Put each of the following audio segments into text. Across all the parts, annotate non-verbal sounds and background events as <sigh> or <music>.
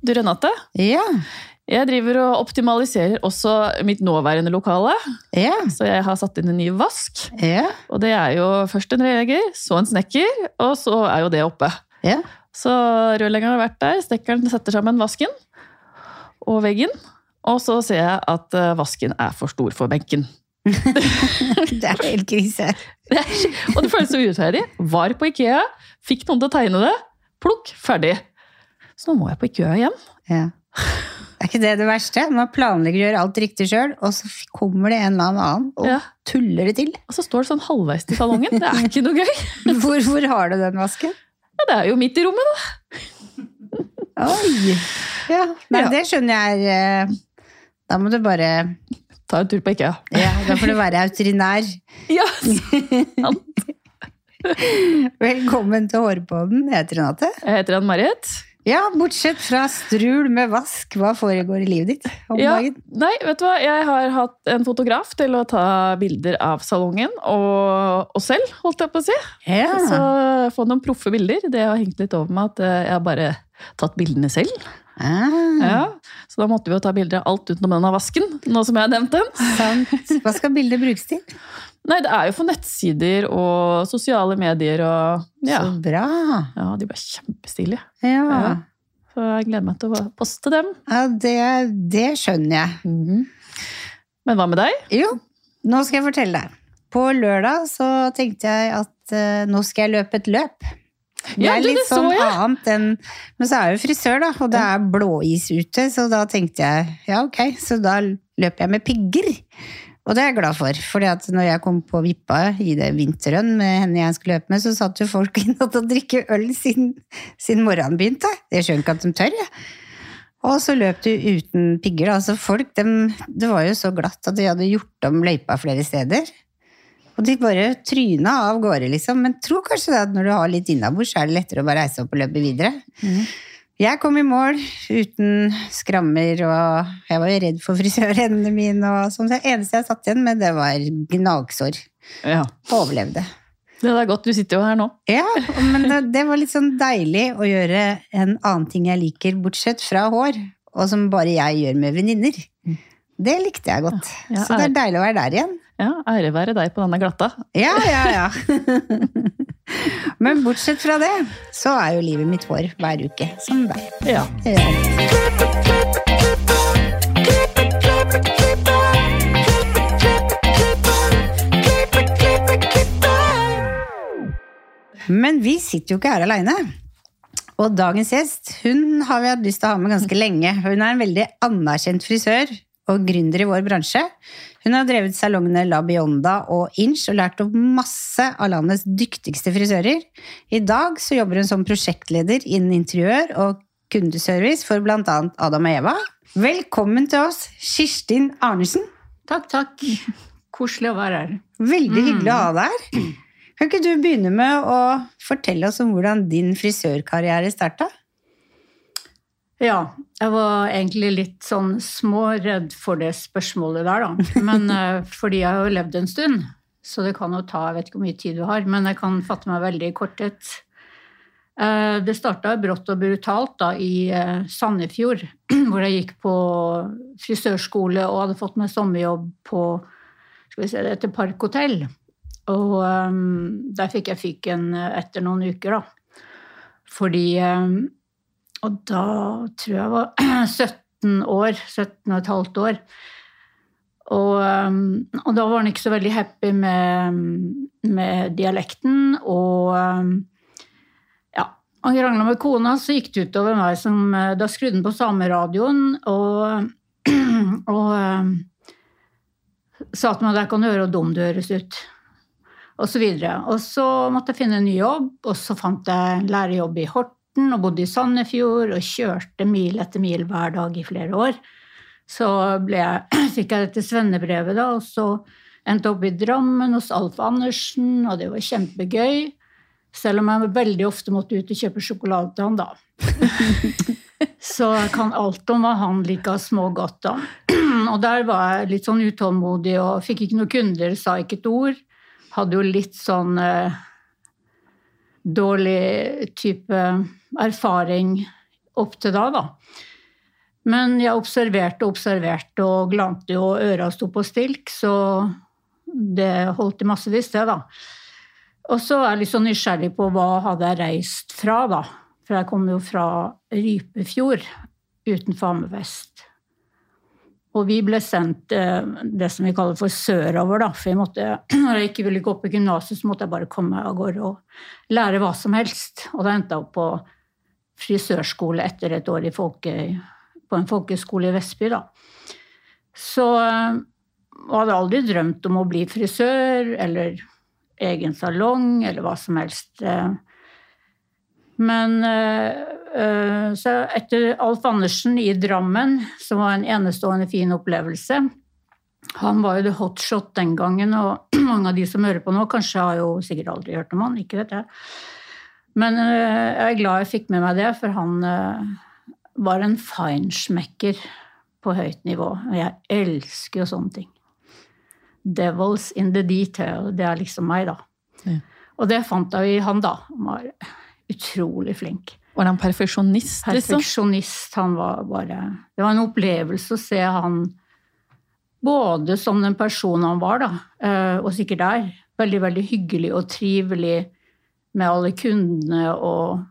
Du Renate, Ja. jeg driver og optimaliserer også mitt nåværende lokale. Ja. Så jeg har satt inn en ny vask. Ja. Og det er jo først en rørlegger, så en snekker, og så er jo det oppe. Ja. Så rørleggeren har vært der, snekkeren setter sammen vasken og veggen. Og så ser jeg at eh, vasken er for stor for benken. <laughs> Det er helt krise. <laughs> Og det føles så urettferdig. Var på Ikea, fikk noen til å tegne det. Plukk, ferdig. Så nå må jeg på Ikea igjen. Ja. Er ikke det det verste? Man planlegger å gjøre alt riktig sjøl, og så kommer det en eller annen og Ja. tuller det til. Og så står det sånn halvveis til salongen. Det er ikke noe gøy. <laughs> Hvor, hvor har du den vasken? Ja, det er jo midt i rommet, da. Oi! Ja, Nei, det skjønner jeg. eh, Da må du bare Ta en tur på Ikea. Ja, da får du være autorinær. <laughs> Ja, sant. <laughs> Velkommen til Hårpodden. Jeg heter Renate. Jeg heter Ann-Marit. Ja, bortsett fra strul med vask, hva foregår i livet ditt om Ja, dagen? nei, vet du hva? Jeg har hatt en fotograf til å ta bilder av salongen og oss selv, holdt jeg på å si. Ja. Så få noen proffe bilder. Det har hengt litt over meg at eh, jeg bare tatt bildene selv. Ah, Ja, så da måtte vi jo ta bilder av alt utenom denne vasken, nå som jeg har nevnt den. sant. Hva skal bildet brukes til? Nei, det er jo for nettsider og sosiale medier og ja. Så bra. ja, de ble kjempestilige. Ja, Ja. Så jeg gleder meg til å poste dem. ja det, det skjønner jeg. Mhm. Men hva med deg? Jo, nå skal jeg fortelle deg. På lørdag så tenkte jeg at uh, nå skal jeg løpe et løp. Det Ja, er litt det så sånn jeg. annet enn Men så er jeg jo frisør, da, og det er blåis ute, så da tenkte jeg ja, ok, så da løper jeg med pigger. Og det er jeg glad for, for når jeg kom på Vippa i det vinterrønn med henne jeg skulle løpe med, så satt jo folk <laughs> inne og drikke øl siden, siden morgenen begynte. Jeg skjønner ikke at de tør, jeg. Og så løp du uten pigger. Altså folk, dem, det var jo så glatt at de hadde gjort om løypa flere steder. Og de bare tryna av gårde, liksom. Men tro kanskje det at når du har litt innabords, så er det lettere å bare reise opp og løpe videre. Jeg kom i mål uten skrammer, og jeg var jo redd for frisørhendene mine. og sånn. Det eneste jeg satt igjen med, det var gnagsår. Ja. Overlevde. Det er godt, du sitter jo her nå. Ja, men det, det var litt sånn deilig å gjøre en annen ting jeg liker, bortsett fra hår, og som bare jeg gjør med venninner. Det likte jeg godt. Ja, Så det er deilig å være der igjen. Ja, Ære være deg på denne glatta. Ja, ja, ja. Men bortsett fra det, så er jo livet mitt hår hver uke, som deg. Ja. Ja. Men vi sitter jo ikke her aleine. Og dagens gjest hun har vi hatt lyst til å ha med ganske lenge. Hun er en veldig anerkjent frisør og gründer i vår bransje. Hun har drevet salongene La Bionda og Inch og lært opp masse av landets dyktigste frisører. I dag så jobber hun som prosjektleder innen interiør og kundeservice for bl.a. Adam og Eva. Velkommen til oss, Kirstin Arnesen. Takk, takk. Koselig å være her. Veldig hyggelig å ha deg her. Kan ikke du begynne med å fortelle oss om hvordan din frisørkarriere starta? Ja, jeg var egentlig litt sånn småredd for det spørsmålet der, da. Men <laughs> eh, fordi jeg har jo levd en stund, så det kan jo ta Jeg vet ikke hvor mye tid du har, men jeg kan fatte meg veldig i korthet. Eh, Det starta brått og brutalt da i eh, Sandefjord, <clears throat> hvor jeg gikk på frisørskole og hadde fått meg sommerjobb på skal vi se, det heter Parkhotell. Og um, der fikk jeg fyken etter noen uker, da. Fordi um, Og da tror jeg var <clears throat> 17 år. 17 og et halvt år. Og, um, og da var han ikke så veldig happy med, med dialekten. Og um, han krangla med kona, så gikk det utover meg som eh, Da skrudde han på sameradioen og, <clears throat> og um, sa til meg jeg kan høre hvor dum du høres ut. Og så videre. Og så måtte jeg finne en ny jobb, og så fant jeg lærerjobb i Horten og bodde i Sandefjord og kjørte mil etter mil hver dag i flere år. Så jeg, <clears throat> fikk jeg dette svennebrevet, da, og så endte jeg opp i Drammen hos Alf Andersen, og det var kjempegøy. Selv om jeg veldig ofte måtte ut og kjøpe sjokolade til han, da. <laughs> Så jeg kan alt om hva han liker smågodt, da. <clears throat> Og der var jeg litt sånn utålmodig og fikk ikke noen kunder, sa ikke et ord. Hadde jo litt sånn eh, dårlig type erfaring opp til da, da. Men jeg observerte og observerte og glante, og øra sto på stilk, så det holdt i massevis, det, da. Og så er jeg litt så nysgjerrig på hva hadde jeg reist fra, da. For jeg kom jo fra Rypefjord utenfor Hammerfest. Og vi ble sendt eh, det som vi kaller for sørover, da. For jeg måtte, <clears throat> når jeg ikke ville gå på gymnaset, så måtte jeg bare komme meg av gårde og lære hva som helst. Og da endte jeg opp på frisørskole etter et år folke, på en folkeskole i Vestby, da. Så jeg eh, hadde aldri drømt om å bli frisør eller egen salong eller hva som helst. Eh. Men så etter Alf Andersen i Drammen, som var en enestående fin opplevelse Han var jo the hotshot den gangen, og <clears throat> mange av de som hører på nå, kanskje har jo sikkert aldri hørt om han, ikke vet jeg. Men eh, jeg er glad jeg fikk med meg det, for han eh, var en feinschmecker på høyt nivå. Og jeg elsker jo sånne ting. Devils in the detail. Det er liksom meg, da. Ja. Og det fant jeg i han, da. Han var utrolig flink. Var han perfeksjonist? Liksom? Perfeksjonist. Han var bare Det var en opplevelse å se han både som den personen han var, da, eh, og sikkert er. Veldig, veldig hyggelig og trivelig med alle kundene og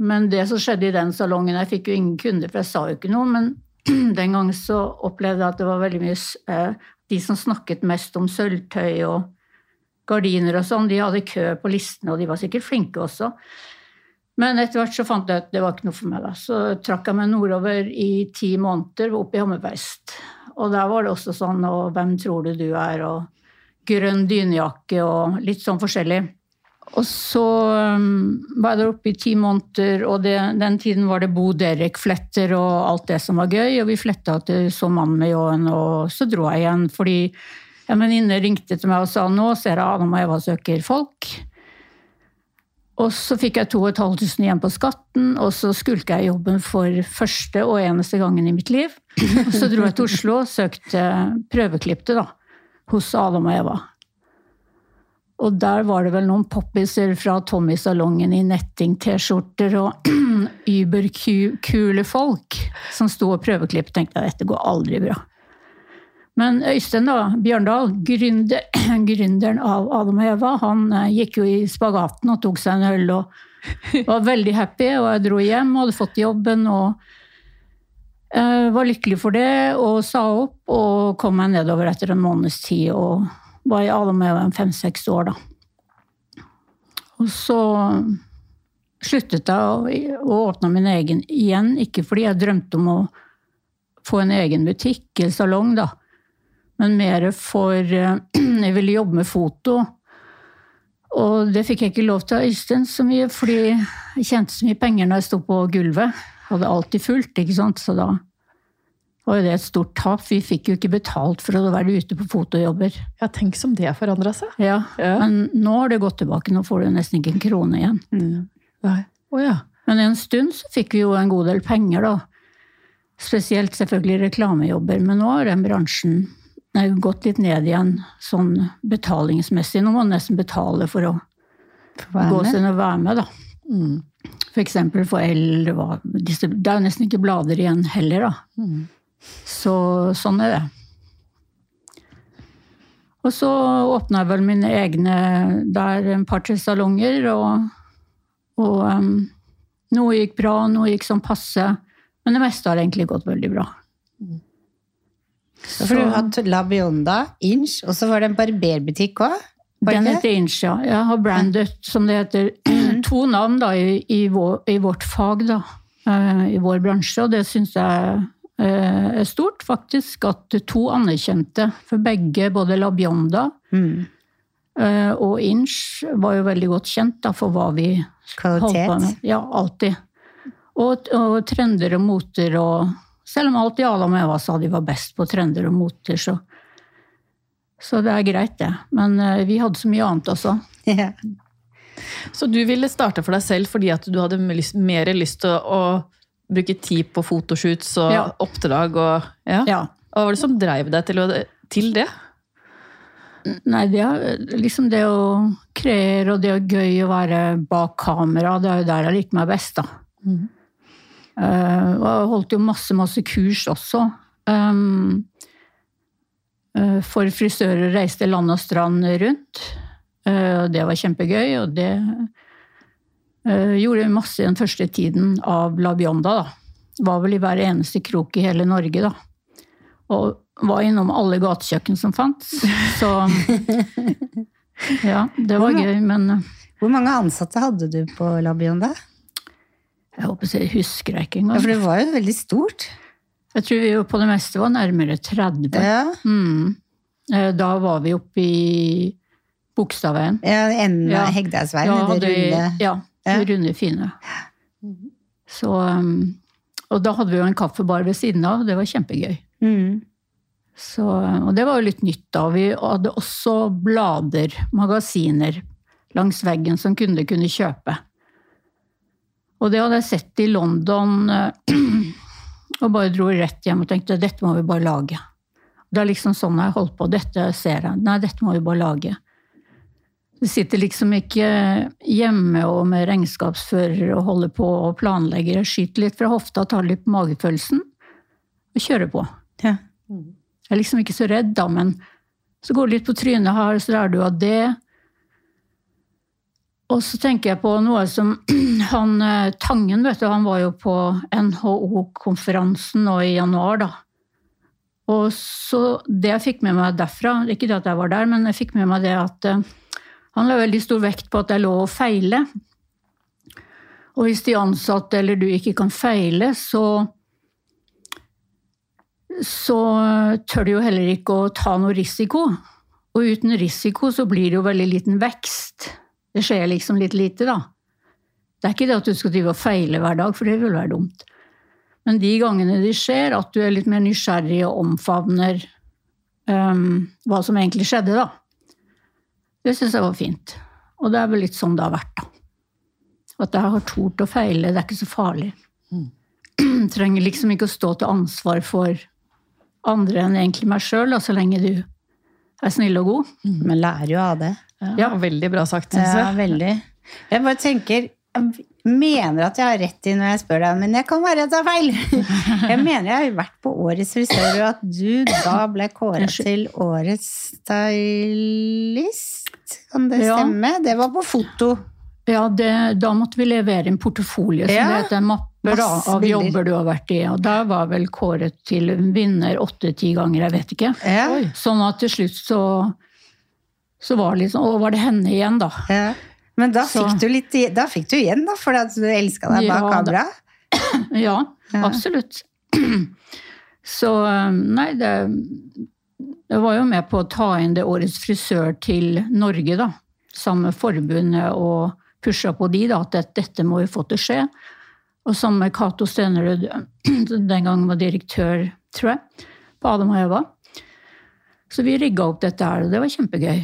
Men det som skjedde i den salongen Jeg fikk jo ingen kunder, for jeg sa jo ikke noe. Men <clears throat> den gangen så opplevde jeg at det var veldig mye eh, De som snakket mest om sølvtøy og gardiner og sånn, de hadde kø på listene, og de var sikkert flinke også. Men etter hvert så fant jeg at det var ikke noe for meg. da. Så trakk jeg meg nordover i ti måneder opp i Hammerfest. Og der var det også sånn og 'Hvem tror du du er?' og grønn dynejakke og litt sånn forskjellig. Og så um, var jeg der oppe i ti måneder, og det, den tiden var det Bo Derek-fletter og alt det som var gøy. Og vi fletta til Så mannen med ljåen, og så dro jeg igjen fordi en venninne ringte til meg og sa nå ser jeg Adam og Eva søker folk. Og så fikk jeg 2500 igjen på skatten, og så skulka jeg jobben for første og eneste gangen i mitt liv. Og så dro jeg til Oslo og søkte prøveklipte da, hos Adam og Eva. Og der var det vel noen poppiser fra Tommy-salongen i netting-T-skjorter og <clears throat> überkule folk som sto og prøveklippet. Tenkte jeg dette går aldri bra. Men Øystein da, Bjørndal, gründer, <clears throat> gründeren av Adam og Eva, han eh, gikk jo i spagaten og tok seg en øl og <laughs> var veldig happy. Og jeg dro hjem og hadde fått jobben og uh, var lykkelig for det. Og sa opp og kom meg nedover etter en måneds tid og var i Adam og Eva fem-seks år, da. Og så sluttet jeg å åpne min egen igjen, ikke fordi jeg drømte om å få en egen butikk eller salong, da men mer for eh, <clears throat> Jeg ville jobbe med foto. Og det fikk jeg ikke lov til av Øystein så mye, fordi jeg tjente så mye penger når jeg sto på gulvet. Hadde alltid fullt, ikke sant. Så da var jo det et stort tap. Vi fikk jo ikke betalt for å være ute på fotojobber. Ja, Tenk som det har forandra seg. Ja, ja, men nå har det gått tilbake. Nå får du nesten ikke en krone igjen. Mm. Oh, ja. Men en stund så fikk vi jo en god del penger, da. Spesielt selvfølgelig reklamejobber. Men nå har den bransjen gått litt ned igjen sånn betalingsmessig. Nå må man nesten betale for å gå sin og være med, da. Mm. For eksempel for L. Det er jo nesten ikke blader igjen heller, da. Mm. Så sånn er det. Og så åpna jeg vel mine egne der en par-tre salonger, og, og um, noe gikk bra, noe gikk sånn passe. Men det meste har egentlig gått veldig bra. Så, for du har hatt La Bionda, Inch, og så var det en barberbutikk òg? Den heter Inch, ja. Jeg har brandet, som det heter, to navn da, i, i, vår, i, vårt fag, da. Eh, I vår bransje, og det syns jeg eh, er stort, faktisk. At to anerkjente, for begge, både La Bionda mm. Og Inch, var jo veldig godt kjent da, for hva vi Kvalitet. holdt på med. Ja, alltid. Og, og trender og moter og selv om alltid Adam og Eva sa de var best på trender og moter, så, så det er greit, det. Men uh, vi hadde så mye annet også. Yeah. Så du ville starte for deg selv fordi at du hadde mer lyst til å, å bruke tid på fotoshoots og ja. oppdrag og ja. ja. Hva var det som dreiv deg til, å, til det? Nei, det er liksom det å kreere og det er gøy å være bak kamera. Det er jo der jeg liker meg best, da. Mm. Eh, og jeg holdt jo masse, masse kurs også. Um, eh, for frisører reiste land og strand rundt. Eh, og det var kjempegøy, og det eh, gjorde vi masse den første tiden av La Bionda, da. Var vel i hver eneste krok i hele Norge, da. Og var innom alle gatekjøkken som fantes. Så <laughs> ja, det var gøy, men eh, Hvor mange ansatte hadde du på La Bionda? Jeg håper jeg husker jeg ikke Ja, for det var jo veldig stort. Jeg tror vi jo på det meste var nærmere 30. Ja, Mm. Eh, Da var vi oppe i Bogstadveien. ja enden Ja. Hegdehaugsveien. Da det runde. ja, Ja. runde, fine. Så, um, og da hadde vi jo en kaffebar ved siden av, det var kjempegøy. Mm. Så, og det var jo litt nytt da. Vi hadde også blader, magasiner, langs veggen som kunder kunne kjøpe. Og det hadde jeg sett i London, eh, <clears throat> og bare dro rett hjem og tenkte dette må vi bare lage. Det er liksom sånn jeg holdt på. Dette ser jeg. Nei, dette må vi bare lage. Du sitter liksom ikke hjemme og med regnskapsfører og holder på og planlegger. Jeg skyter litt fra hofta, tar litt på magefølelsen og kjører på. Ja. Jeg er liksom ikke så redd, da, men så går det litt på trynet her, så lærer du av det. Og så tenker jeg på noe som <clears throat> han eh, Tangen, vet du, han var jo på NHO-konferansen nå i januar, da. Og så det jeg fikk med meg derfra, ikke det at jeg var der, men jeg fikk med meg det at eh, han la veldig stor vekt på at det er lov å feile. Og hvis de ansatte eller du ikke kan feile, så så tør du jo heller ikke å ta noe risiko. Og uten risiko så blir det jo veldig liten vekst. Det skjer liksom litt lite, da. Det er ikke det at du skal drive og feile hver dag, for det vil være dumt. Men de gangene de skjer, at du er litt mer nysgjerrig og omfavner um, hva som egentlig skjedde, da. Det syns jeg var fint. Og det er vel litt sånn det har vært, da. At jeg har tort å feile, det er ikke så farlig. <clears throat> Trenger liksom ikke å stå til ansvar for andre enn egentlig meg sjøl, så lenge du er snill og god. men lærer jo av det. Ja, Veldig bra sagt, syns Ja, jeg. veldig. Jeg bare tenker Jeg mener at jeg har rett i når jeg spør deg, men jeg kan være jeg tar feil. <laughs> Jeg mener jeg har vært på Årets frisør, og at du da ble kåret til Årets stylist. Kan det Ja. stemme? Det var på foto. Ja, det, da måtte vi levere en portefolje som Ja. het en mappe da, av jobber du har vært i. Og der var vel kåret til vinner åtte-ti ganger, jeg vet ikke. Ja. Sånn at til slutt så, så var det liksom Å, var det henne igjen, da? Ja. Men da fikk, du litt, da fikk du igjen, da, fordi at du elska deg bak Ja, kamera. <clears throat> Ja, Ja. absolutt. <clears throat> Så nei, det, Jeg var jo med på å ta inn det årets frisør til Norge, da. Sammen med forbundet og pusha på de, da, at dette må vi få til å skje. Og sammen med Cato Stenerud, <clears throat> den gangen var direktør, tror jeg, på Adam og Eva. Så vi rigga opp dette her, og det var kjempegøy.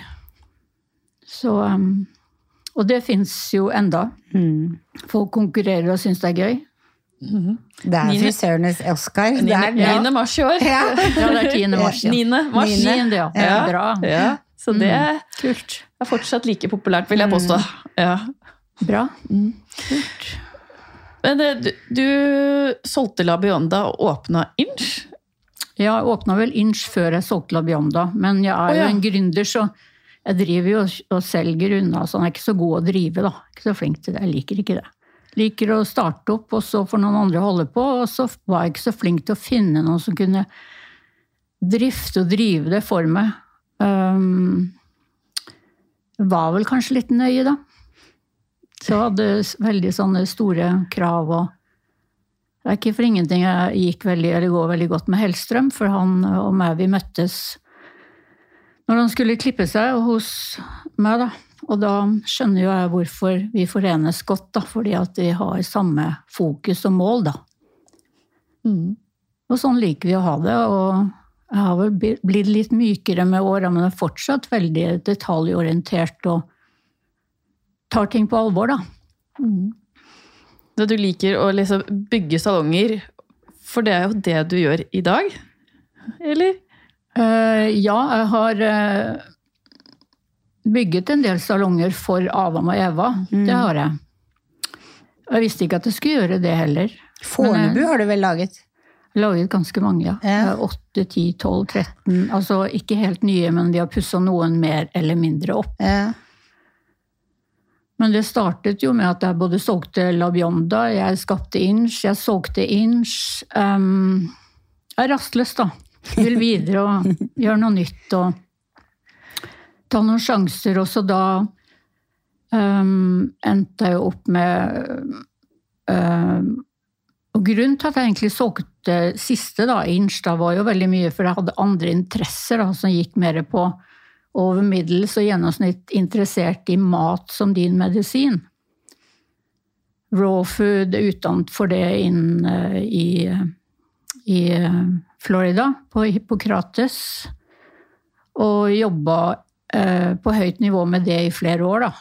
Så, um, og det fins jo enda. Mm. Folk konkurrerer og syns det er gøy. Det er frisørenes Oscar. Det er 9. det. mars i år. Ja. <laughs> Ja, det er 10. mars, ja. 9. mars. Niende. Niende, ja. Ja. Bra. Ja, så det Kult. er fortsatt like populært, vil jeg påstå. Ja. Bra. Men eh, du, du solgte La Bionda og åpna Inch. Jeg åpna vel Inch før jeg solgte La Bionda, men jeg er ja. jo en gründer, så jeg driver jo og selger unna, så han er ikke så god å drive, da. Ikke så flink til det. Jeg liker ikke det. Liker å starte opp, og så får noen andre holde på, og så var jeg ikke så flink til å finne noen som kunne drifte og drive det for meg. Um, var vel kanskje litt nøye, da. Så jeg hadde veldig sånne store krav og Det er ikke for ingenting jeg gikk veldig, eller går veldig godt med Hellstrøm, for han og meg, vi møttes når han skulle klippe seg hos meg, da. Og da skjønner jo jeg hvorfor vi forenes godt, da. Fordi at vi har samme fokus og mål, da. Og sånn liker vi å ha det. Og jeg har vel blitt litt mykere med åra, men er fortsatt veldig detaljorientert og tar ting på alvor, da. Mm. du liker å liksom bygge salonger, for det er jo det du gjør i dag? Eller? Eh, ja, jeg har uh, bygget en del salonger for Adam og Eva. Det har jeg. Jeg visste ikke at jeg skulle gjøre det heller. Fornebu har du vel laget? Laget ganske mange, ja. Ja. 8, 10, 12, 13. Altså ikke helt nye, men vi har pussa noen mer eller mindre opp. Ja. Men det startet jo med at jeg både solgte La Bionda, jeg skapte Inch, jeg solgte Inch. Um, jeg rastløs, da. Vil videre og gjøre noe nytt og ta noen sjanser. Og så da um, endte jeg jo opp med um, Og grunnen til at jeg egentlig solgte siste, da, da var jo veldig mye for jeg hadde andre interesser da, som gikk mer på over middels og gjennomsnitt interessert i mat som din medisin. Raw food, utdannet for det inn eh, i, i eh, Florida, på Hippokrates. Og jobba eh, på høyt nivå med det i flere år, da.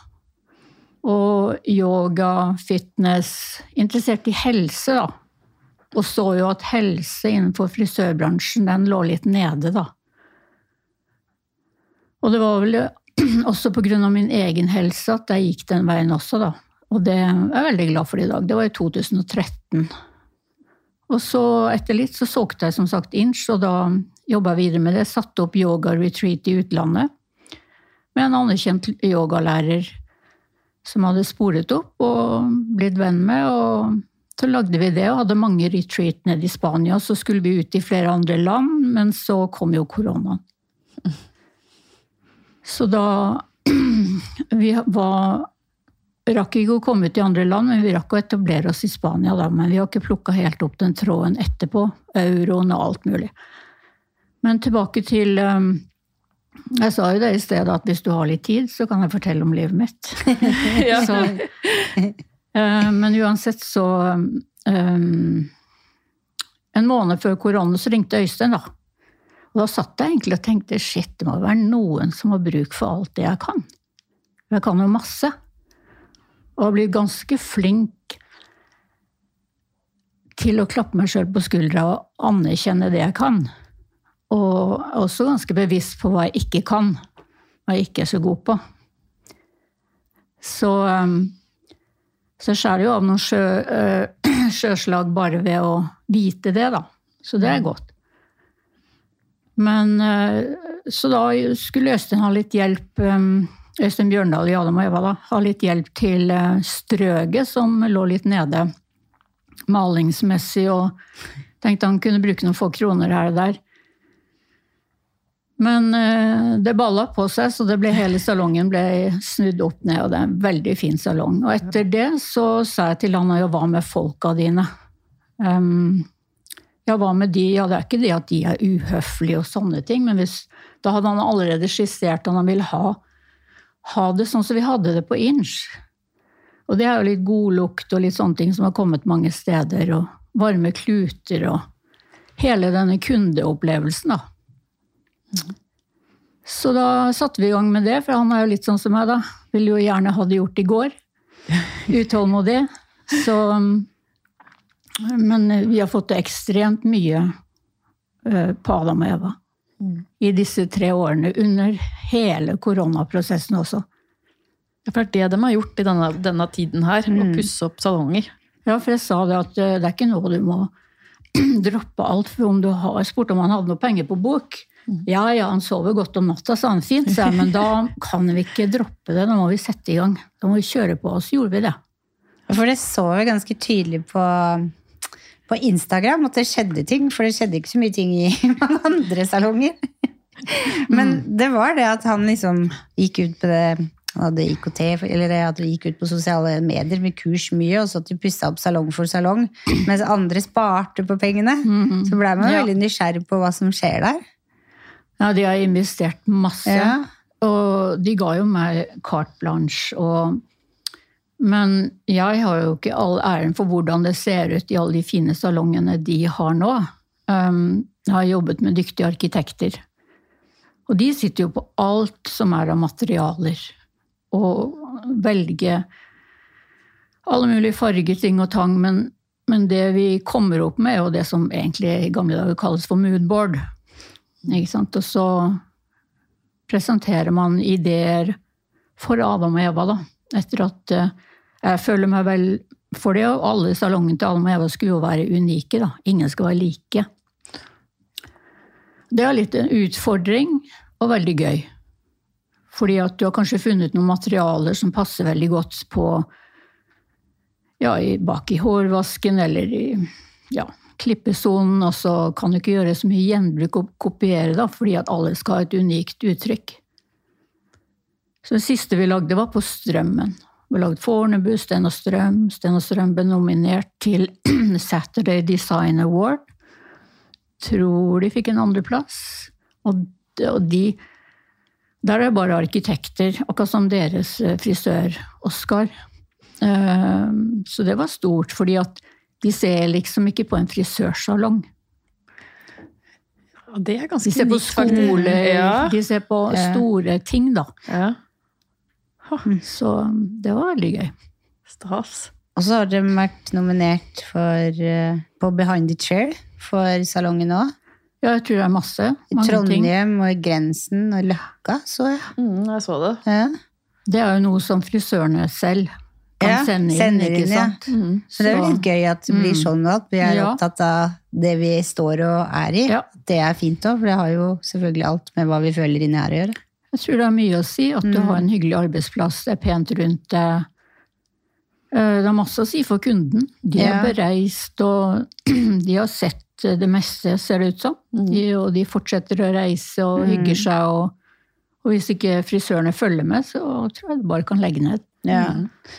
Og yoga, fitness Interessert i helse, da. Og så jo at helse innenfor frisørbransjen, den lå litt nede, da. Og det var vel <clears throat> også av min egen helse at jeg gikk den veien også, da. Og det er jeg veldig glad for i dag. Det var i 2013. Og så etter litt så solgte jeg som sagt Inch, og da jobba jeg videre med det. Satte opp yoga-retreat i utlandet med en anerkjent yogalærer som hadde sporet opp og blitt venn med. og så lagde vi det og hadde mange retreat nede i Spania. Så skulle vi ut i flere andre land, men så kom jo koronaen. <laughs> Så da <clears throat> Vi var rakk ikke å komme ut i andre land, men vi rakk å etablere oss i Spania. da, Men vi har ikke plukka helt opp den tråden etterpå. Euroen og alt mulig. Men tilbake til um, Jeg sa jo det i stedet at hvis du har litt tid, så kan jeg fortelle om livet mitt. <laughs> <laughs> Så, eh, men uansett så um, En måned før korona så ringte Øystein, da. Og da satt jeg egentlig og tenkte shit, det må være noen som har bruk for alt det jeg kan. Jeg kan jo masse. Og har blitt ganske flink til å klappe meg sjøl på skuldra og anerkjenne det jeg kan. Og også ganske bevisst på hva jeg ikke kan, hva jeg ikke er så god på. Så, um, så jeg skjærer jo av noen sjø, øh, <clears throat> sjøslag bare ved å vite det, da. Så det er godt. Men øh, Så da skulle Øystein ha litt hjelp, um, Øystein Bjørndal i Adam og Eva, da, ha litt hjelp til øh, strøget som lå litt nede malingsmessig, og tenkte han kunne bruke noen få kroner her og der. Men eh, det balla på seg, så det ble hele salongen ble snudd opp ned. Og det er en veldig fin salong. Og etter det så sa jeg til han ja, hva med folka dine? Um, ja, hva med de? Ja, det er ikke det at de er uhøflige og sånne ting, men hvis, da hadde han allerede skissert at han ville ha, ha det sånn som vi hadde det på Inch. Og det er jo litt god lukt og litt sånne ting som har kommet mange steder, og varme kluter og hele denne kundeopplevelsen, da. Så da satte vi i gang med det, for han er jo litt sånn som meg, da. Ville jo gjerne ha det gjort i går. <laughs> Utålmodig. Så Men vi har fått ekstremt mye eh, på Adam og Eva. I disse tre årene. Under hele koronaprosessen også. For det er det de har gjort i denne, denne tiden her. Å pusse opp salonger. Ja, for jeg sa det at eh, det er ikke noe du må <clears throat> droppe alt for om du har spurt om han hadde noe penger på bok. Ja, ja, han sover godt om natta, sa han fint, sa jeg, men da kan vi ikke droppe det. Da må vi sette i gang. Da må vi kjøre på. Og så gjorde vi det. For det så vi ganske tydelig på, på Instagram at det skjedde ting. For det skjedde ikke så mye ting i <laughs> mange andre salonger. Men det var det at han liksom gikk ut på det han hadde IKT, eller det at han gikk ut på sosiale medier med kurs mye, og så at de pussa opp salong for salong, mens andre sparte på pengene. Så blei man Ja. veldig nysgjerrig på hva som skjer der. Ja, de har investert masse. Ja. Og de ga jo meg carte blanche. Og, men jeg har jo ikke all æren for hvordan det ser ut i alle de fine salongene de har nå. Um, jeg har jobbet med dyktige arkitekter. Og de sitter jo på alt som er av materialer. Og velger alle mulige farger, ting og tang. Men, men det vi kommer opp med, er jo det som egentlig i gamle dager kalles for moodboard. Ikke sant? Og så presenterer man ideer for Adam og Eva, da. Etter at eh, jeg føler meg vel For det, og alle salongene til Alma og Eva skulle jo være unike, da. Ingen skal være like. Det er litt en utfordring, og veldig gøy. Fordi at du har kanskje funnet noen materialer som passer veldig godt på ja, bak i hårvasken eller i ja, klippesonen, og så kan du ikke gjøre så mye gjenbruk og kopiere, da, fordi at alle skal ha et unikt uttrykk. Så det siste vi lagde, var på Strømmen. Vi lagde Fornebu, Sten og Strøm. Sten og Strøm ble nominert til <clears throat> Saturday Design Award. Tror de fikk en andreplass. Og, de Der er det bare arkitekter, akkurat som deres eh, frisør, Oskar. Ehm, så det var stort, fordi at de ser liksom ikke på en frisørsalong. Det er ganske De ser på skole, Ja. de ser på store ting, da. ja. Så det var veldig gøy. Stas. Og så har dere vært nominert for, eh, på Behind the Chair for salongen òg. Ja, jeg tror det er masse. I Trondheim ting. Trondheim og Grensen og Løkka, så jeg. Mm, jeg så det. Ja. Det er jo noe som frisørene selv kan Ja, sende inn, sender ikke inn, ja. sant? Mm. Så det er jo litt gøy at det blir Mm. sånn at vi er Ja. opptatt av det vi står og er i. Ja. Det er fint òg, for det har jo selvfølgelig alt med hva vi føler inni her å gjøre. Jeg tror det er mye å si at du Mm. har en hyggelig arbeidsplass, det er pent rundt deg. Eh, Det har masse å si for kunden. De er Ja. bereist, og <clears throat> de har sett det meste, ser det ut som. Mm. De, og de fortsetter å reise og hygger seg. Og, og hvis ikke frisørene følger med, så tror jeg de bare kan legge ned. Ja.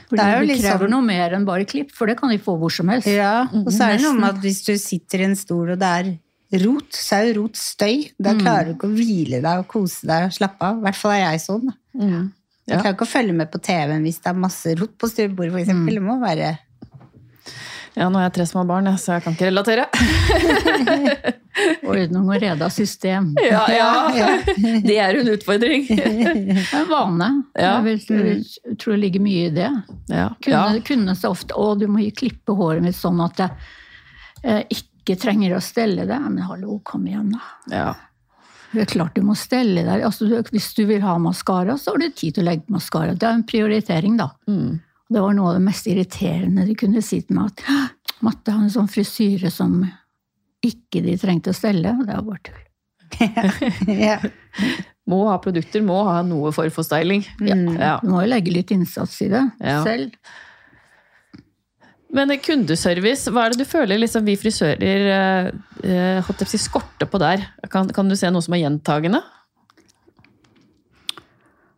Fordi Det er jo det krever liksom... noe mer enn bare klipp, for det kan de få hvor som helst. Ja, og så er det noe med at hvis du sitter i en stol og det er rot, jo rot støy. Da Mm. klarer du ikke å hvile deg og kose deg og slappe av. I hvert fall er jeg sånn. Mm. Jeg klarer ikke å følge med på TV-en hvis det er masse rot på stuebordet, for eksempel. Det må være Ja, nå har jeg tre små barn, så jeg kan ikke relatere. <laughs> Ordning og reda system. <laughs> Ja, <laughs> ja. Det er en utfordring. Det er vane. Ja. Jeg, vil, jeg tror det ligger mye i det. Ja. Kunne, ja. kunne så ofte Å, du må klippe håret mitt sånn at jeg eh, ikke trenger å stelle deg. Men hallo, kom igjen, da. ja. Det er klart du må stelle deg. Altså, hvis du vil ha maskara, så har du tid til å legge maskara. Det er en prioritering, da. Mm. Det var noe av det mest irriterende de kunne si til meg. at Matte har en sånn frisyre som ikke de trengte å stelle. og Det var bare tull. <laughs> ja. Må ha produkter, må ha noe for for styling. Mm. Ja. Du må jo legge litt innsats i det Ja. selv. Men kundeservice, hva er det du føler liksom vi frisører eh, eh, si, skorter på der? Kan, kan du se noe som er gjentagende?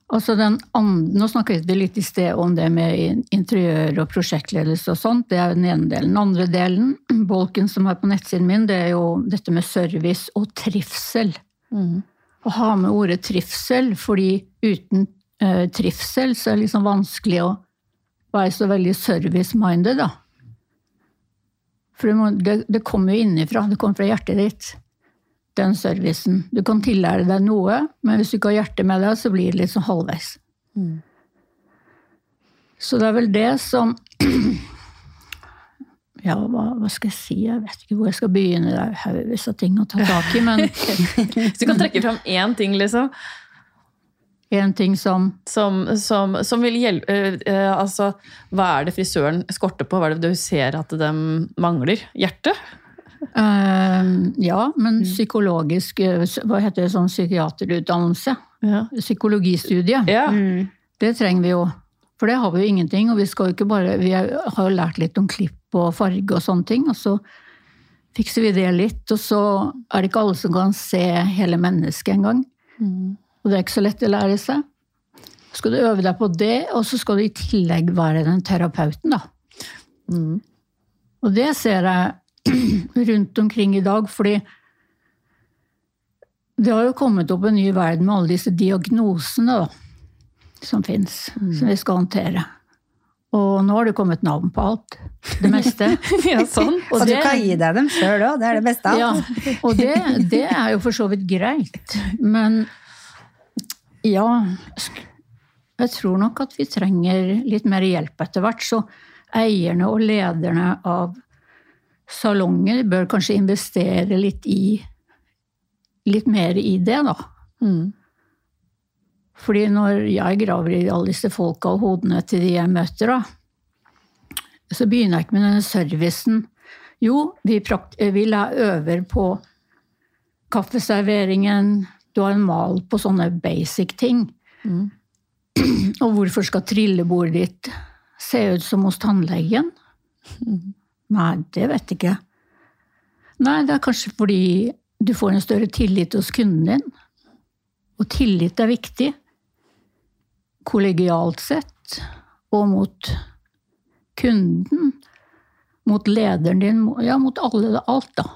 Altså den andre, nå snakket vi litt i sted om det med interiør og prosjektledelse og sånt. Det er den ene delen. Den andre delen, <clears throat> bolken som er på nettsiden min, det er jo dette med service og trivsel. Å ha med ordet trivsel, fordi uten eh, trivsel så er det liksom vanskelig å være så veldig service-minded, da. For det, må, det, det kommer jo innifra, det kommer fra hjertet ditt den servicen. Du kan tillære deg noe, men hvis du ikke har hjertet med deg, så blir det litt sånn halvveis. Så det er vel det som <clears throat> Ja, hva, hva skal jeg si? Jeg vet ikke hvor jeg skal begynne. Det er haugevis av ting å ta tak i, men <laughs> Hvis du kan trekke fram én ting, liksom, en ting som som, som, som vil hjelpe eh, eh, Altså, hva er det frisøren skorter på? Hva er det du ser at de mangler? Hjertet? Uh, Ja, men psykologisk eh, Hva heter det, sånn psykiaterutdannelse? Ja. Psykologistudie. ja. Mm. Det trenger vi jo. For det har vi jo ingenting. Og vi skal jo ikke bare Vi har jo lært litt om klipp og farge og sånne ting. Og så fikser vi det litt. Og så er det ikke alle som kan se hele mennesket engang. Og det er ikke så lett å lære seg. Så skal du øve deg på det, og så skal du i tillegg være den terapeuten, da. Mm. Og det ser jeg <clears throat> rundt omkring i dag, fordi det har jo kommet opp en ny verden med alle disse diagnosene da, som fins, som vi skal håndtere. Og nå har det kommet navn på alt. Det meste. <laughs> ja, sånn. <laughs> Og du kan gi deg dem sjøl òg, det er det beste av Ja, og det, det er jo for så vidt greit. Men ja Jeg tror nok at vi trenger litt mer hjelp etter hvert. Så eierne og lederne av salonger bør kanskje investere litt i Litt mer i det, da. Mm. Fordi når jeg graver i alle disse folka og hodene til de jeg møter, da, Så begynner jeg ikke med denne servicen. Jo, vi, vi øver på kaffeserveringen, du har en mal på sånne basic ting. Mm. <clears throat> Og hvorfor skal trillebordet ditt se ut som hos tannlegen? <laughs> Nei, det vet jeg ikke. Nei, det er kanskje fordi du får en større tillit hos kunden din. Og tillit er viktig. Kollegialt sett. Og mot kunden. Mot lederen din. Ja, mot alle, alt, da.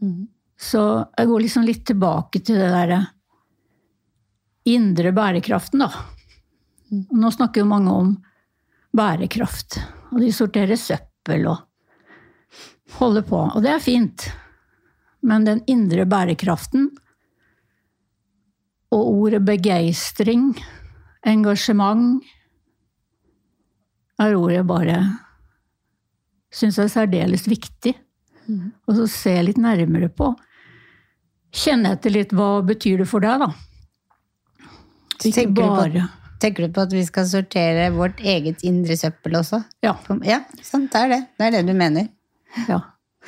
Mm. Så jeg går liksom litt tilbake til det derre indre bærekraften, da. Nå snakker jo mange om bærekraft, og de sorterer søppel og holder på. Og det er fint. Men den indre bærekraften og ordet begeistring, engasjement, er ordet jeg bare syns er særdeles viktig. Og så se litt nærmere på. Kjenne etter litt hva betyr det for deg, da. Ikke Tenker du, på, bare tenker du på at vi skal sortere vårt eget indre søppel også? Ja. Ja, sant, det er det. Det er det du mener. ja.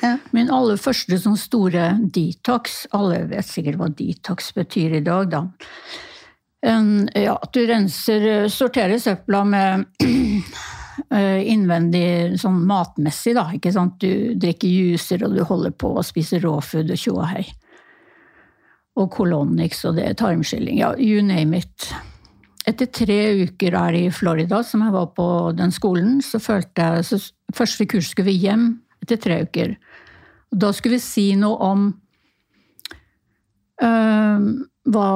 Ja. Min aller første sånn store detox Alle vet sikkert hva detox betyr i dag, da. En, ja, at du renser, sorterer søpla med <clears throat> eh, innvendig sånn matmessig, da. Ikke sant? Du drikker juicer, og du holder på å spise råfood og tjo og hei. Og kolonnix, og det tarmskylling. Ja, you name it. Etter tre uker her i Florida, som jeg var på den skolen, så følte jeg så Første kurs skulle vi hjem etter tre uker. Da skulle vi si noe om øh, hva,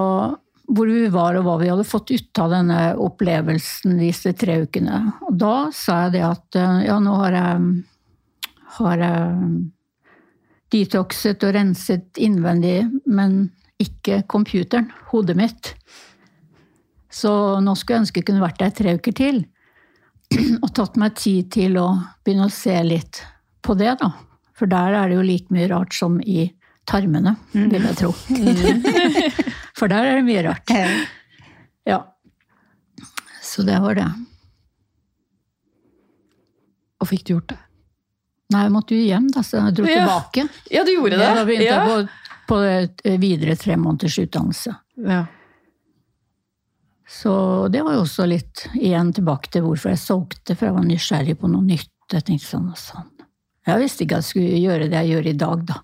hvor vi var og hva vi hadde fått ut av denne opplevelsen disse tre ukene. Og da sa jeg det at eh, ja, nå har jeg, har jeg detoxet og renset innvendig, men ikke computeren, hodet mitt. Så nå skulle jeg ønske jeg kunne vært der tre uker til. <clears throat> Og tatt meg tid til å begynne å se litt på det, da. For der er det jo like mye rart som i tarmene, vil jeg tro. <laughs> For der er det mye rart. Ja. Så det var det. Og fikk du gjort det? Nei, jeg måtte jo hjem, da, så jeg dro Ja. tilbake. Ja, du gjorde det? Ja, da begynte ja. jeg på, på videre tre måneders utdannelse. Ja. Så det var jo også litt igjen tilbake til hvorfor jeg solgte, for jeg var nysgjerrig på noe nytt. Jeg tenkte sånn og sånn. Jeg visste ikke at jeg skulle gjøre det jeg gjør i dag, da.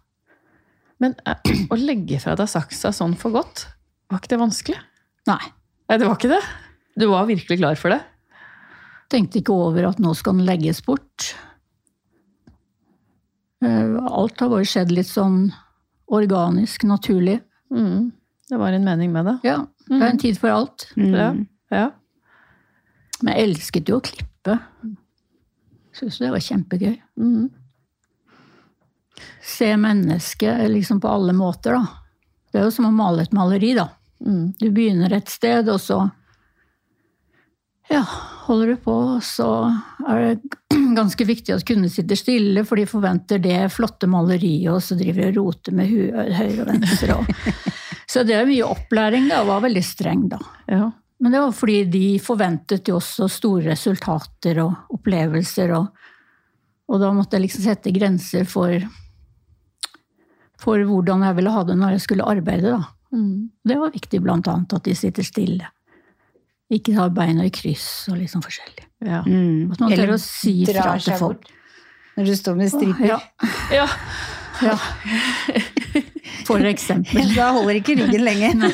Men eh, å legge fra deg saksa sånn for godt, var ikke det vanskelig? Nei. Nei, det var ikke det. Du var virkelig klar for det? Tenkte ikke over at nå skal den legges bort. Eh, Alt har bare skjedd litt sånn organisk, naturlig. Mm. Det var en mening med det. Ja, det er en tid for alt. Ja. ja. Men jeg elsket jo å klippe. Syns det var kjempegøy. Mm. Se mennesket liksom på alle måter, da. Det er jo som å male et maleri, da. Mm. Du begynner et sted, og så ja, holder du på, og så er det ganske viktig at kundene sitter stille, for de forventer det flotte maleriet, og så driver de og roter med huet høyre og venstre. <laughs> Så det er mye opplæring, da, og var veldig streng, da. ja. Men det var fordi de forventet jo også store resultater og opplevelser, og, og da måtte jeg liksom sette grenser for, for hvordan jeg ville ha det når jeg skulle arbeide, da. Mm. Det var viktig, blant annet, at de sitter stille. Ikke har beina i kryss og liksom forskjellig. Ja. Mm. At man Eller tør å si fra til folk. bort Når du står med striper. Ja, ja. ja. <laughs> For eksempel. Da holder ikke ryggen lenge.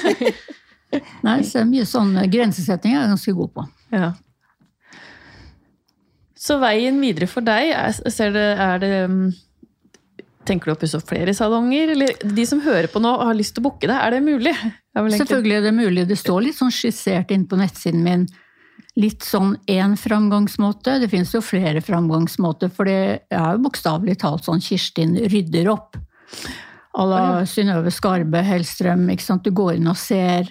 <laughs> Nei, så mye sånn grensesetting er jeg ganske god på. Ja. Så veien videre for deg, er, ser det, er det um, Tenker du å pusse opp flere salonger? Eller de som hører på nå og har lyst til å booke deg, er det mulig? Det er egentlig- Selvfølgelig er det mulig. Det står litt sånn skissert inn på nettsiden min. Litt sånn én framgangsmåte. Det finnes jo flere framgangsmåter, for det er jo bokstavelig talt sånn Kirstin rydder opp. À la Synnøve Skarbe, Hellstrøm. Ikke sant? Du går inn og ser.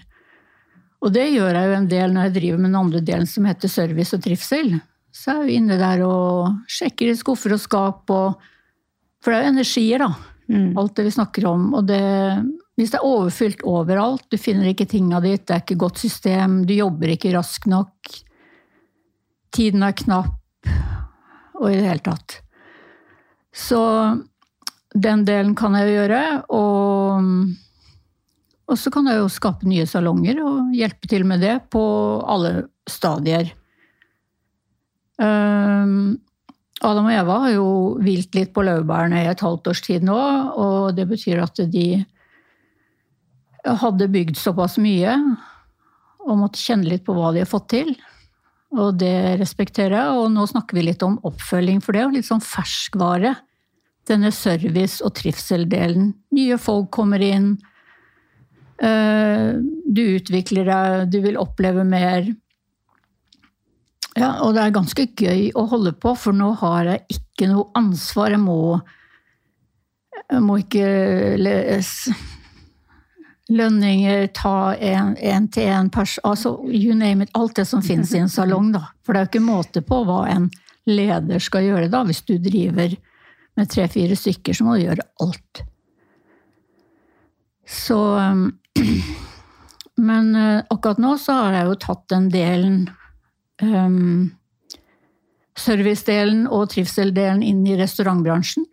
Og det gjør jeg jo en del når jeg driver med den andre delen som heter service og trivsel. Så jeg er jo inne der og sjekker i skuffer og skap og For det er jo energier, da. Mm. Alt det vi snakker om. Og det, hvis det er overfylt overalt, du finner ikke tinga ditt, det er ikke godt system, du jobber ikke raskt nok, tiden er knapp, og i det hele tatt. Så den delen kan jeg jo gjøre, og, og så kan jeg jo skape nye salonger og hjelpe til med det på alle stadier. Um, Adam og Eva har jo hvilt litt på laurbærene i et halvt års tid nå, og det betyr at de hadde bygd såpass mye og måtte kjenne litt på hva de har fått til. Og det respekterer jeg. Og nå snakker vi litt om oppfølging, for det er litt sånn ferskvare. Denne service- og trivseldelen. Nye folk kommer inn. Du utvikler deg, du vil oppleve mer. Ja, og det er ganske gøy å holde på, for nå har jeg ikke noe ansvar. Jeg må, jeg må ikke lese lønninger, ta én-til-én altså you name it, alt det som finnes i en salong, da. For det er jo ikke måte på hva en leder skal gjøre, da. Hvis du driver med tre-fire stykker, så må du gjøre alt. Så <clears throat> Men eh, akkurat nå så har jeg jo tatt den delen um, Servicedelen og trivseldelen inn i restaurantbransjen.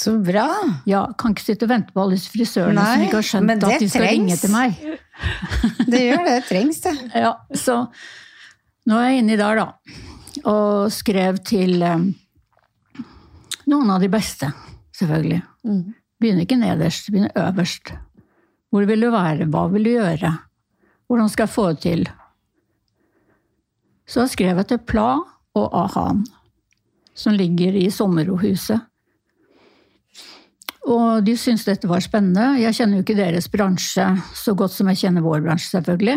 Så bra! Ja, Kan ikke sitte og vente på alle disse frisørene Nei, som ikke har skjønt at de de skal ringe til meg. <laughs> Det gjør det. Det trengs, det. Ja, så nå er jeg inne i der, da. Og skrev til um, noen av de beste, selvfølgelig. Begynner ikke nederst, begynner øverst. Hvor vil du være? Hva vil du gjøre? Hvordan skal jeg få det til? Så skrev jeg til Pla og Ahan, som ligger i Sommerrohuset. Og de syntes dette var spennende. Jeg kjenner jo ikke deres bransje så godt som jeg kjenner vår bransje, selvfølgelig.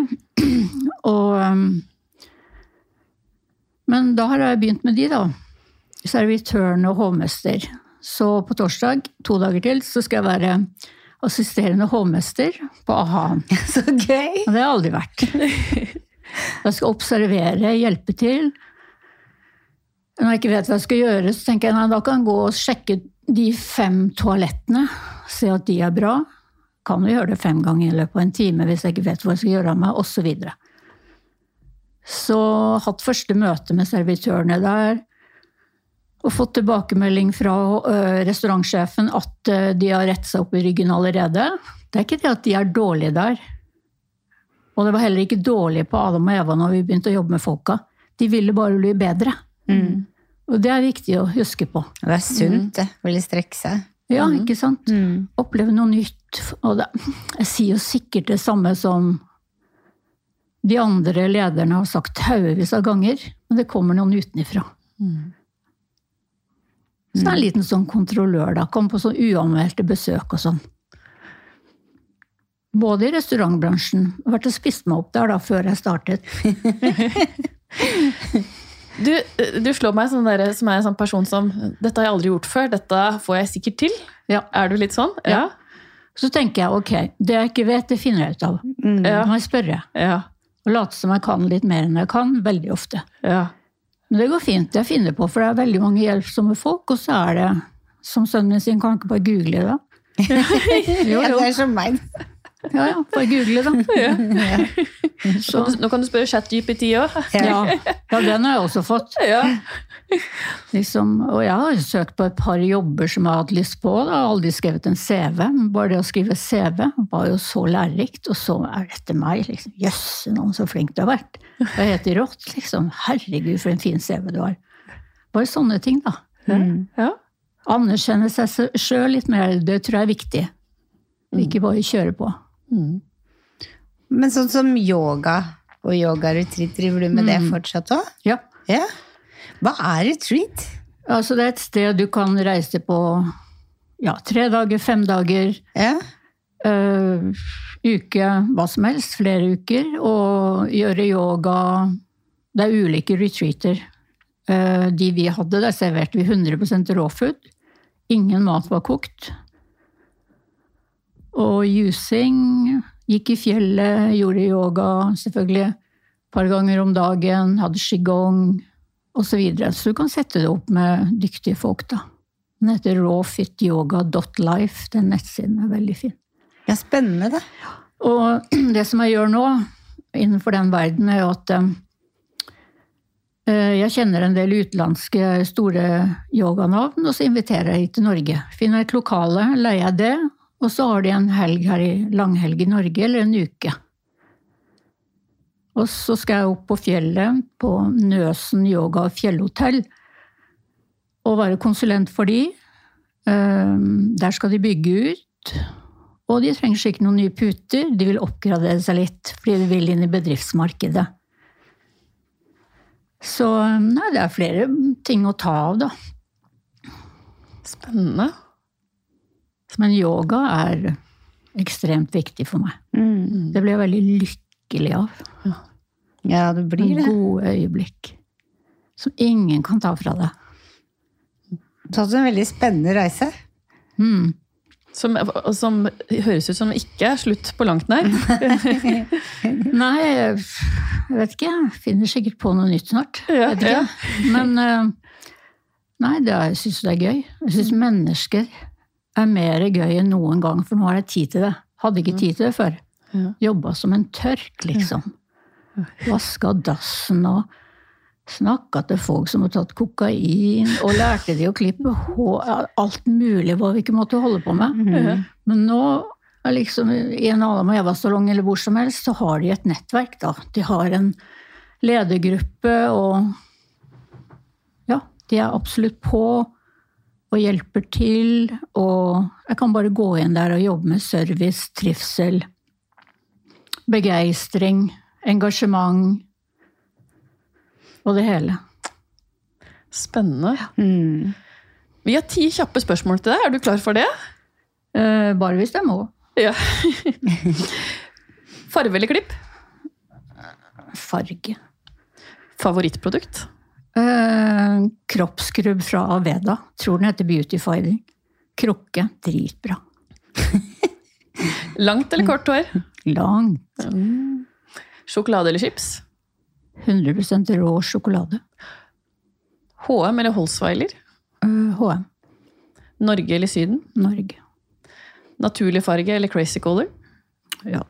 <clears throat> Og, um, men da har jeg begynt med de, da. Servitøren og hovmester. Så på torsdag, to dager til, så skal jeg være assisterende hovmester på AHA. <laughs> Så gøy! Og det har jeg aldri vært. <laughs> Jeg skal observere, hjelpe til. Når jeg ikke vet hva jeg skal gjøre, så tenker jeg nei, da kan jeg gå og sjekke de fem toalettene. Se at de er bra. Kan jo gjøre det fem ganger i løpet av en time hvis jeg ikke vet hva jeg skal gjøre av meg, osv. Så, videre. så hatt første møte med servitørene der. Og fått tilbakemelding fra ø, restaurantsjefen at de har rettet seg opp i ryggen allerede. Det er ikke det at de er dårlige der. Og det var heller ikke dårlig på Adam og Eva når vi begynte å jobbe med folka. De ville bare bli bedre. Og det er viktig å huske på. Det er sunt, det. Ville strekke seg. Ja, ikke sant? Oppleve noe nytt. Og det, jeg sier jo sikkert det samme som de andre lederne har sagt haugevis av ganger, men det kommer noen utenifra. Så det er en liten sånn kontrollør, da. Kom på sånn uanmeldte besøk og sånn. Både i restaurantbransjen. Jeg har vært og spist meg opp der da, før jeg startet. <laughs> Du, du slår meg som, dere, som er en sånn person som Dette har jeg aldri gjort før, dette får jeg sikkert til. Ja. Er du litt sånn? Ja. Så tenker jeg ok, det jeg ikke vet, det finner jeg ut av. Ja. Da må jeg spørre. Ja. Og late som jeg kan litt mer enn jeg kan, veldig ofte. ja. Men det går fint. Jeg finner på, for det er veldig mange hjelpsomme folk, og så er det som sønnen min sin, kan ikke bare google det? <laughs> Jo, Ja, jo. det er som meg. Ja, ja, bare google det. <laughs> <laughs> Så, Nå kan du spørre ChatGPT òg. ja, <laughs> ja, den har jeg også fått. Ja. Liksom, og jeg har søkt på et par jobber som jeg har hatt lyst på. Jeg har aldri skrevet en CV, bare det å skrive CV var jo så lærerikt. Og så er dette meg. liksom, yes, noen så flink du har vært. Det er helt rått, liksom. Herregud, for en fin CV du har. Bare sånne ting, da. ja. Anerkjenne seg sjøl litt mer, det tror jeg er viktig. Ikke bare kjøre på. Men sånn som yoga og yogaretreat, driver du med det fortsatt òg? Ja. Ja. Hva er retreat? Altså, det er et sted du kan reise på ja, tre dager, fem dager. Ja. øh, uke, hva som helst, flere uker, og gjøre yoga. Det er ulike retreater. Øh, de vi hadde, der serverte vi 100 råfood. Ingen mat var kokt. Og jusing. Gikk i fjellet, gjorde yoga, selvfølgelig. Et par ganger om dagen. Hadde qigong osv. Så, videre. så du kan sette det opp med dyktige folk, da. Den heter rawfityoga.life. Den nettsiden er veldig fin. ja, spennende, det. Og <clears throat> det som jeg gjør nå innenfor den verden, er at eh, Eh, Jeg kjenner en del utenlandske store yoganavn, og så inviterer jeg dem til Norge. Finner et lokale, leier jeg det, og så har de en helg her i langhelg i Norge, eller en uke. Og så skal jeg opp på fjellet, på Nøsen yoga og fjellhotell, og være konsulent for de. Eh, Der skal de bygge ut, og de trenger ikke noen nye puter. De vil oppgradere seg litt, fordi de vil inn i bedriftsmarkedet. Så nei, det er flere ting å ta av, da. Spennende. Men yoga er ekstremt viktig for meg. Mm. Det blir jeg veldig lykkelig av. Ja, det blir det. Gode øyeblikk. Som ingen kan ta fra deg. Du har hatt en veldig spennende reise. Mm. Som, som høres ut som ikke er slutt på langt nær. <laughs> Nei, jeg vet ikke. Jeg finner sikkert på noe nytt snart. Ja, vet ikke. Men eh, nei, det er, jeg syns det er gøy. Jeg syns mennesker er mer gøy enn noen gang, for nå har jeg tid til det. Hadde ikke tid til det før. Ja. Jobba som en tørk, liksom. Vaska dassen og snakka til folk som har tatt kokain, og lærte de å klippe hår. Alt mulig hva vi ikke måtte holde på med. Men nå, er liksom, i en Adam og Eva-salong eller hvor som helst, så har de et nettverk, da. De har en ledergruppe, og ja, de er absolutt på og hjelper til. Og jeg kan bare gå inn der og jobbe med service, trivsel, begeistring, engasjement og det hele. Spennende. Mm. Vi har ti kjappe spørsmål til deg. Er du klar for det? Eh, bare hvis jeg må. Ja. <laughs> Farve eller klipp? Farge. Favorittprodukt? Eh, kroppskrubb fra Aveda. Tror den heter Beautyfiling. Krukke. Dritbra. <laughs> Langt eller kort hår? Langt. Sjokolade eller chips? 100% rå sjokolade. HM eller Holsweiler? Eh, HM. Norge eller Syden? Norge. Naturlig farge eller crazy color? Ja.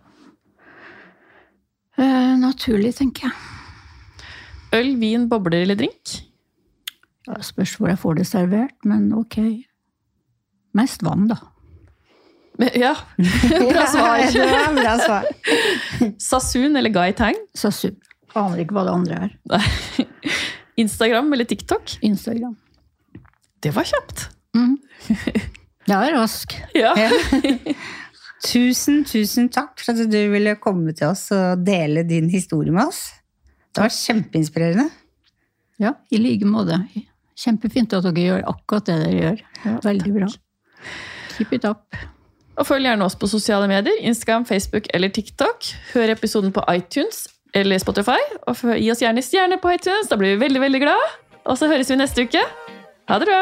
Uh, naturlig, tenker jeg. Øl, vin, bobler eller drink? Ja, spørs hvor jeg får det servert, men ok. Mest vann, da. Men- Ja, <laughs> bra svar. var bra svar. Sasun eller Guy Tang? Sasun. Aner ikke hva det andre er. Nei. Instagram eller TikTok? Instagram. Det var kjapt. Mm. Jeg er rask. Ja. Tusen, tusen takk for at du ville komme til oss og dele din historie med oss. Det var kjempeinspirerende. Ja, i like måte. Kjempefint at dere gjør akkurat det dere gjør. Ja, Veldig bra. Keep it up. Og følg gjerne oss på sosiale medier, Instagram, Facebook eller TikTok. Hør episoden på iTunes eller Spotify, og gi oss gjerne stjerner på iTunes. Da blir vi veldig, veldig glad. Og så høres vi neste uke. Ha det bra!